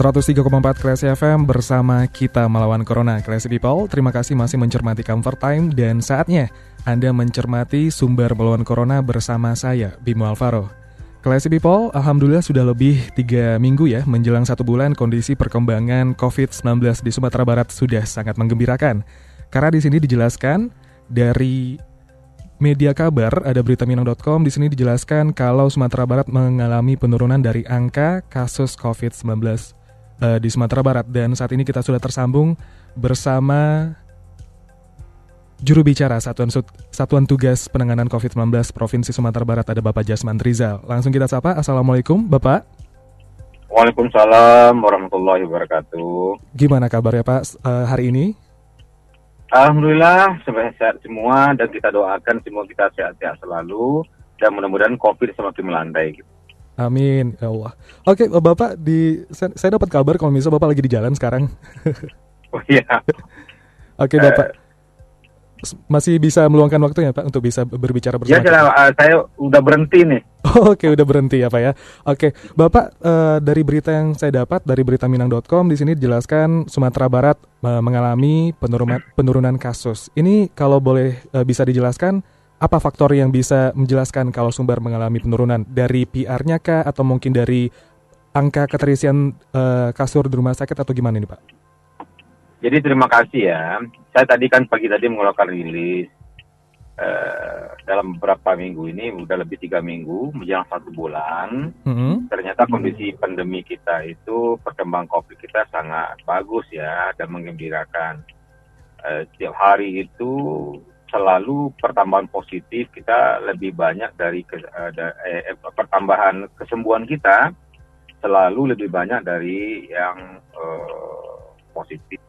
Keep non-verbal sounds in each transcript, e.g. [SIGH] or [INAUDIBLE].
103,4 Classy FM bersama kita melawan Corona. Classy People, terima kasih masih mencermati Comfort Time dan saatnya Anda mencermati sumber melawan Corona bersama saya, Bimo Alvaro. Classy People, Alhamdulillah sudah lebih 3 minggu ya menjelang satu bulan kondisi perkembangan COVID-19 di Sumatera Barat sudah sangat menggembirakan. Karena di sini dijelaskan dari media kabar ada berita minang.com di sini dijelaskan kalau Sumatera Barat mengalami penurunan dari angka kasus COVID-19 uh, di Sumatera Barat dan saat ini kita sudah tersambung bersama juru bicara Satuan Satuan Tugas Penanganan COVID-19 Provinsi Sumatera Barat ada Bapak Jasman Rizal. Langsung kita sapa. Assalamualaikum, Bapak. Waalaikumsalam warahmatullahi wabarakatuh. Gimana kabarnya Pak uh, hari ini? Alhamdulillah sehat semua dan kita doakan semua kita sehat-sehat selalu dan mudah-mudahan COVID semakin melandai. Gitu. Amin, ya Allah. Oke, Bapak di saya, saya dapat kabar kalau misalnya Bapak lagi di jalan sekarang. [LAUGHS] oh iya. Oke, Bapak. Masih bisa meluangkan waktu ya Pak untuk bisa berbicara bersama Ya, kita? Uh, saya udah berhenti nih. [LAUGHS] Oke, udah berhenti ya Pak ya. Oke, Bapak uh, dari berita yang saya dapat dari berita minang.com di sini dijelaskan Sumatera Barat uh, mengalami penurunan penurunan kasus. Ini kalau boleh uh, bisa dijelaskan apa faktor yang bisa menjelaskan kalau Sumbar mengalami penurunan dari PR-nya kah atau mungkin dari angka keterisian uh, kasur di rumah sakit atau gimana ini Pak? Jadi terima kasih ya. Saya tadi kan pagi tadi mengeluarkan rilis uh, dalam beberapa minggu ini udah lebih tiga minggu menjelang satu bulan. Mm-hmm. Ternyata kondisi pandemi kita itu perkembangan COVID kita sangat bagus ya dan menggembirakan. Uh, setiap hari itu selalu pertambahan positif kita lebih banyak dari ke, uh, eh, pertambahan kesembuhan kita selalu lebih banyak dari yang uh, positif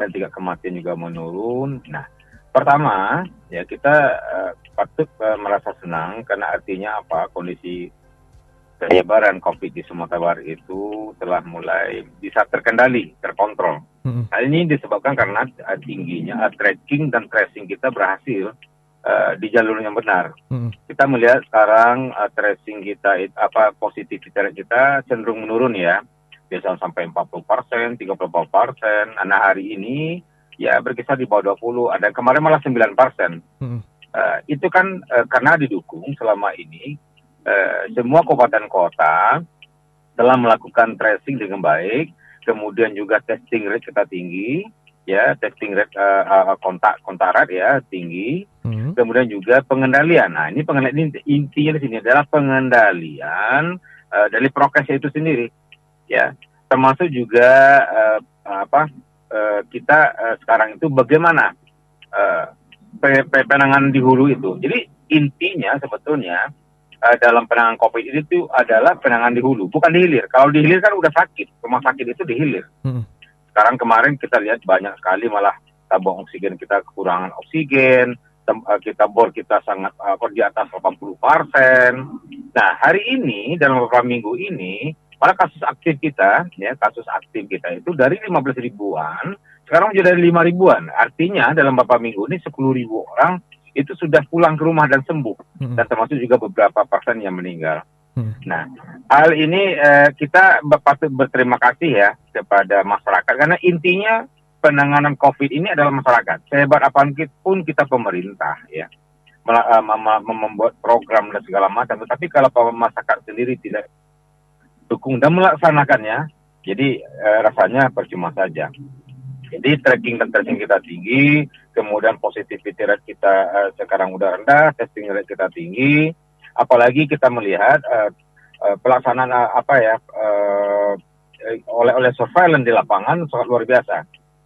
dan tingkat kematian juga menurun. Nah, pertama ya kita uh, patut uh, merasa senang karena artinya apa kondisi penyebaran COVID di Sumatera Barat itu telah mulai bisa terkendali, terkontrol. Hmm. Hal ini disebabkan karena tingginya tracking dan tracing kita berhasil uh, di jalur yang benar. Hmm. Kita melihat sekarang uh, tracing kita, it, apa positivity kita cenderung menurun ya, biasanya sampai 40 persen, 30 persen. Nah hari ini ya berkisar di bawah 20, ada kemarin malah 9 persen. Hmm. Uh, itu kan uh, karena didukung selama ini uh, semua kabupaten kota telah melakukan tracing dengan baik, kemudian juga testing rate kita tinggi, ya testing rate uh, uh, kontak kontak rate ya tinggi, hmm. kemudian juga pengendalian. Nah ini pengendalian ini intinya di sini adalah pengendalian uh, dari prokes itu sendiri, ya termasuk juga uh, apa uh, kita uh, sekarang itu bagaimana uh, penanganan di hulu itu. Jadi intinya sebetulnya uh, dalam penanganan COVID ini itu adalah penanganan di hulu, bukan di hilir. Kalau di hilir kan udah sakit, rumah sakit itu di hilir. Hmm. Sekarang kemarin kita lihat banyak sekali malah tabung oksigen kita kekurangan oksigen, uh, kita bor kita sangat uh, di atas 80 persen. Nah hari ini dalam beberapa minggu ini malah kasus aktif kita, ya kasus aktif kita itu dari 15 ribuan sekarang sudah dari 5 ribuan. Artinya dalam beberapa minggu ini 10 ribu orang itu sudah pulang ke rumah dan sembuh hmm. dan termasuk juga beberapa persen yang meninggal. Hmm. Nah, hal ini eh, kita patut berterima kasih ya kepada masyarakat karena intinya penanganan COVID ini adalah masyarakat. Sehebat apa pun kita pemerintah ya eh, membuat program dan segala macam, tetapi kalau masyarakat sendiri tidak dukung dan melaksanakannya, jadi eh, rasanya percuma saja. Jadi tracking dan tracing kita tinggi, kemudian positivity rate kita uh, sekarang udah rendah, testing rate kita tinggi, apalagi kita melihat uh, uh, pelaksanaan uh, apa ya uh, oleh oleh surveillance di lapangan sangat luar biasa.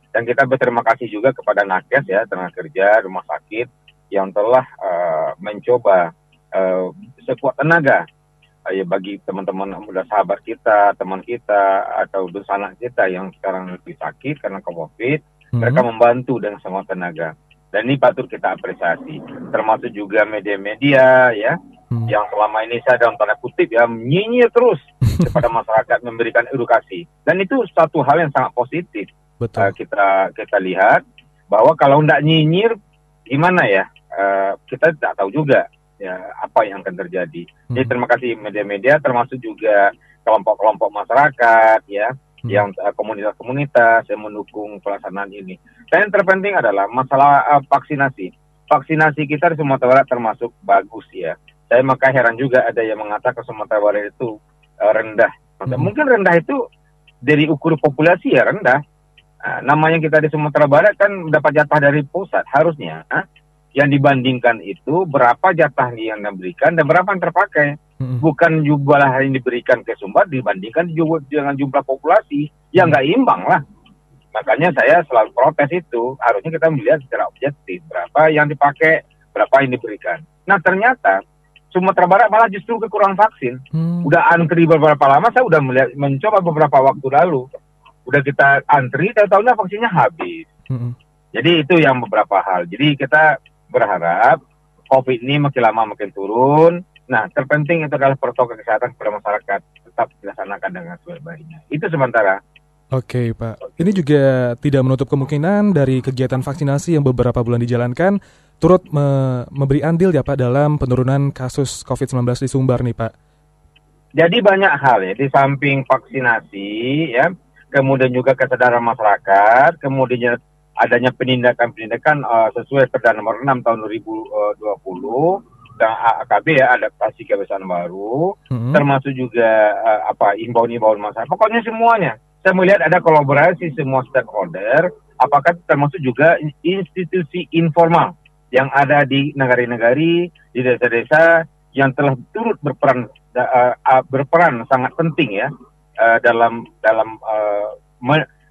Dan kita berterima kasih juga kepada nakes ya tenaga kerja rumah sakit yang telah uh, mencoba uh, sekuat tenaga ya bagi teman-teman muda sahabat kita, teman kita atau anak kita yang sekarang lebih sakit karena COVID, hmm. mereka membantu dengan semua tenaga. Dan ini patut kita apresiasi. Termasuk juga media-media ya hmm. yang selama ini saya dalam tanda kutip ya nyinyir terus [LAUGHS] kepada masyarakat memberikan edukasi. Dan itu satu hal yang sangat positif. Betul. Uh, kita kita lihat bahwa kalau tidak nyinyir gimana ya? Uh, kita tidak tahu juga ya apa yang akan terjadi. Hmm. Jadi terima kasih media-media termasuk juga kelompok-kelompok masyarakat ya hmm. yang uh, komunitas-komunitas yang mendukung pelaksanaan ini. Dan yang terpenting adalah masalah uh, vaksinasi. Vaksinasi kita di Sumatera Barat termasuk bagus ya. Saya maka heran juga ada yang mengatakan Sumatera Barat itu uh, rendah. Hmm. Mungkin rendah itu dari ukur populasi ya rendah. Uh, namanya kita di Sumatera Barat kan dapat jatah dari pusat harusnya. Uh, yang dibandingkan itu berapa jatah yang diberikan dan berapa yang terpakai. Hmm. Bukan jumlah yang diberikan ke Sumbar dibandingkan dengan jumlah populasi yang nggak imbang lah. Makanya saya selalu protes itu. Harusnya kita melihat secara objektif berapa yang dipakai, berapa yang diberikan. Nah ternyata Sumatera Barat malah justru kekurangan vaksin. Hmm. Udah antri beberapa lama, saya udah melihat, mencoba beberapa waktu lalu. Udah kita antri, tahu-tahunya vaksinnya habis. Hmm. Jadi itu yang beberapa hal. Jadi kita berharap COVID ini makin lama makin turun. Nah, terpenting itu adalah protokol kesehatan kepada masyarakat tetap dilaksanakan dengan sebaik-baiknya. Itu sementara. Oke, Pak. Ini juga tidak menutup kemungkinan dari kegiatan vaksinasi yang beberapa bulan dijalankan turut me memberi andil ya Pak dalam penurunan kasus COVID-19 di Sumbar nih Pak. Jadi banyak hal ya, di samping vaksinasi ya, kemudian juga kesadaran masyarakat, kemudian adanya penindakan-penindakan uh, sesuai Perda nomor 6 tahun 2020 dan AKB ya adaptasi kebiasaan baru hmm. termasuk juga uh, apa imbauan-imbauan masyarakat pokoknya semuanya saya melihat ada kolaborasi semua stakeholder apakah termasuk juga institusi informal yang ada di negara-negara di desa-desa yang telah turut berperan uh, uh, berperan sangat penting ya uh, dalam dalam uh,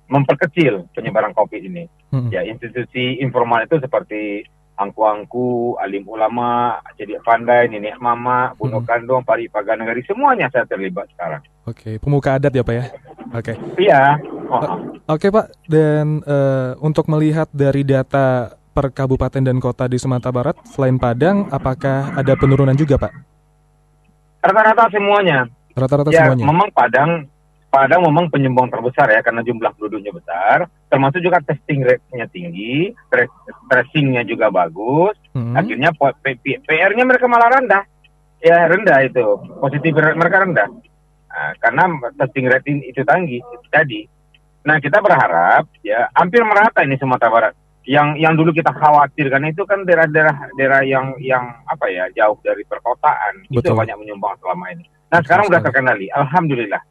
memperkecil penyebaran COVID ini. Hmm. Ya, institusi informal itu seperti angku-angku, alim ulama, jadi pandai, nenek mama, bunuh hmm. kandung, pari negari, semuanya saya terlibat sekarang. Oke, pemuka adat ya Pak ya? Oke. Iya. Oh. Oke Pak, dan uh, untuk melihat dari data per kabupaten dan kota di Sumatera Barat, selain Padang, apakah ada penurunan juga Pak? Rata-rata semuanya. Rata-rata ya, semuanya? memang Padang Padang memang penyumbang terbesar ya karena jumlah penduduknya besar, termasuk juga testing rate-nya tinggi, tracing-nya juga bagus. Hmm. Akhirnya PR-nya mereka malah rendah. Ya rendah itu, positif mereka rendah. Nah, karena testing rate itu tinggi tadi. Nah, kita berharap ya hampir merata ini Sumatera Barat. Yang yang dulu kita khawatir karena itu kan daerah-daerah daerah yang yang apa ya jauh dari perkotaan Betul. itu banyak menyumbang selama ini. Nah, Betul sekarang sudah terkendali. Alhamdulillah.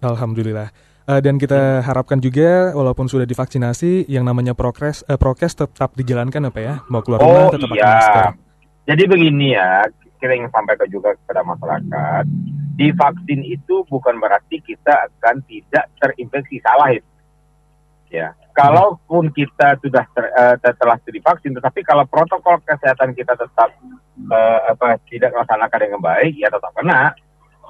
Alhamdulillah. Uh, dan kita harapkan juga walaupun sudah divaksinasi yang namanya progres uh, prokes tetap dijalankan apa ya mau keluar rumah oh, tetap iya. pakai masker. Jadi begini ya kita ingin sampaikan juga kepada masyarakat divaksin itu bukan berarti kita akan tidak terinfeksi salah itu. Ya, kalaupun kita sudah ter, uh, telah divaksin, tetapi kalau protokol kesehatan kita tetap uh, apa tidak melaksanakan dengan baik, ya tetap kena.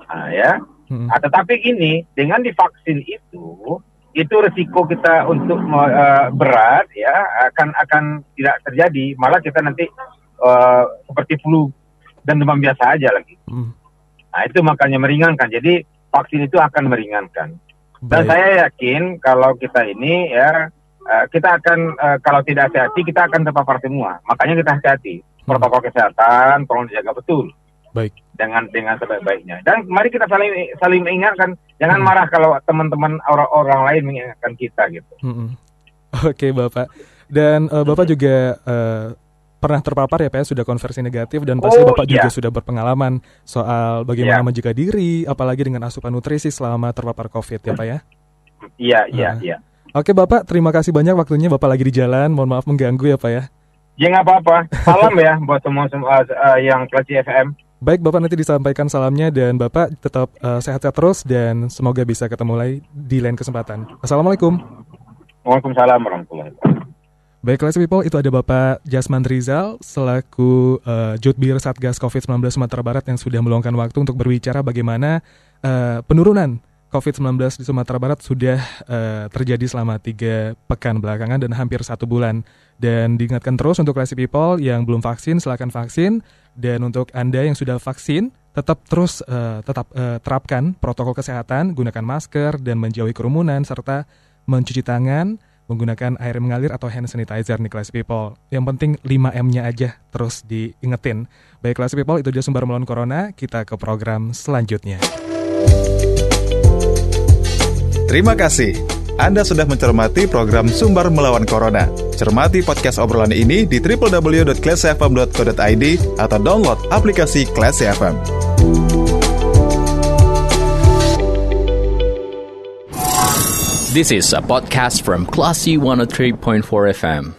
Nah, ya, Hmm. Nah, tetapi gini, dengan divaksin itu, itu resiko kita untuk uh, berat ya akan akan tidak terjadi. Malah kita nanti uh, seperti flu dan demam biasa aja lagi. Hmm. Nah itu makanya meringankan. Jadi vaksin itu akan meringankan. Dan Baik. saya yakin kalau kita ini ya uh, kita akan uh, kalau tidak hati-hati kita akan terpapar semua. Makanya kita hati-hati. Hmm. Protokol kesehatan tolong dijaga betul. Baik. Dengan dengan sebaik-baiknya. Dan mari kita saling saling mengingatkan, jangan hmm. marah kalau teman-teman orang-orang lain mengingatkan kita gitu. Hmm. [LAUGHS] Oke, Bapak. Dan uh, Bapak juga uh, pernah terpapar ya Pak ya, sudah konversi negatif dan pasti oh, Bapak iya. juga sudah berpengalaman soal bagaimana yeah. menjaga diri apalagi dengan asupan nutrisi selama terpapar Covid ya Pak ya. Iya, iya, iya. Oke Bapak, terima kasih banyak waktunya Bapak lagi di jalan. Mohon maaf mengganggu ya Pak ya. Ya nggak apa-apa. Salam ya buat semua, semua uh, yang Klasi FM. Baik, Bapak nanti disampaikan salamnya dan Bapak tetap uh, sehat-sehat terus dan semoga bisa ketemu lagi di lain kesempatan. Assalamualaikum. Waalaikumsalam warahmatullahi wabarakatuh. Baik, Classy People, itu ada Bapak Jasman Rizal selaku uh, Judbir Satgas COVID-19 Sumatera Barat yang sudah meluangkan waktu untuk berbicara bagaimana uh, penurunan COVID-19 di Sumatera Barat sudah uh, terjadi selama tiga pekan belakangan dan hampir satu bulan. Dan diingatkan terus untuk Classy People yang belum vaksin, silakan vaksin. Dan untuk Anda yang sudah vaksin, tetap terus uh, tetap uh, terapkan protokol kesehatan, gunakan masker dan menjauhi kerumunan serta mencuci tangan menggunakan air mengalir atau hand sanitizer nih class people. Yang penting 5M-nya aja terus diingetin. Baik class people, itu dia sumber melawan corona. Kita ke program selanjutnya. Terima kasih. Anda sudah mencermati program Sumber Melawan Corona. Cermati podcast obrolan ini di www.classfm.co.id atau download aplikasi Class FM. This is a podcast from Classy 103.4 FM.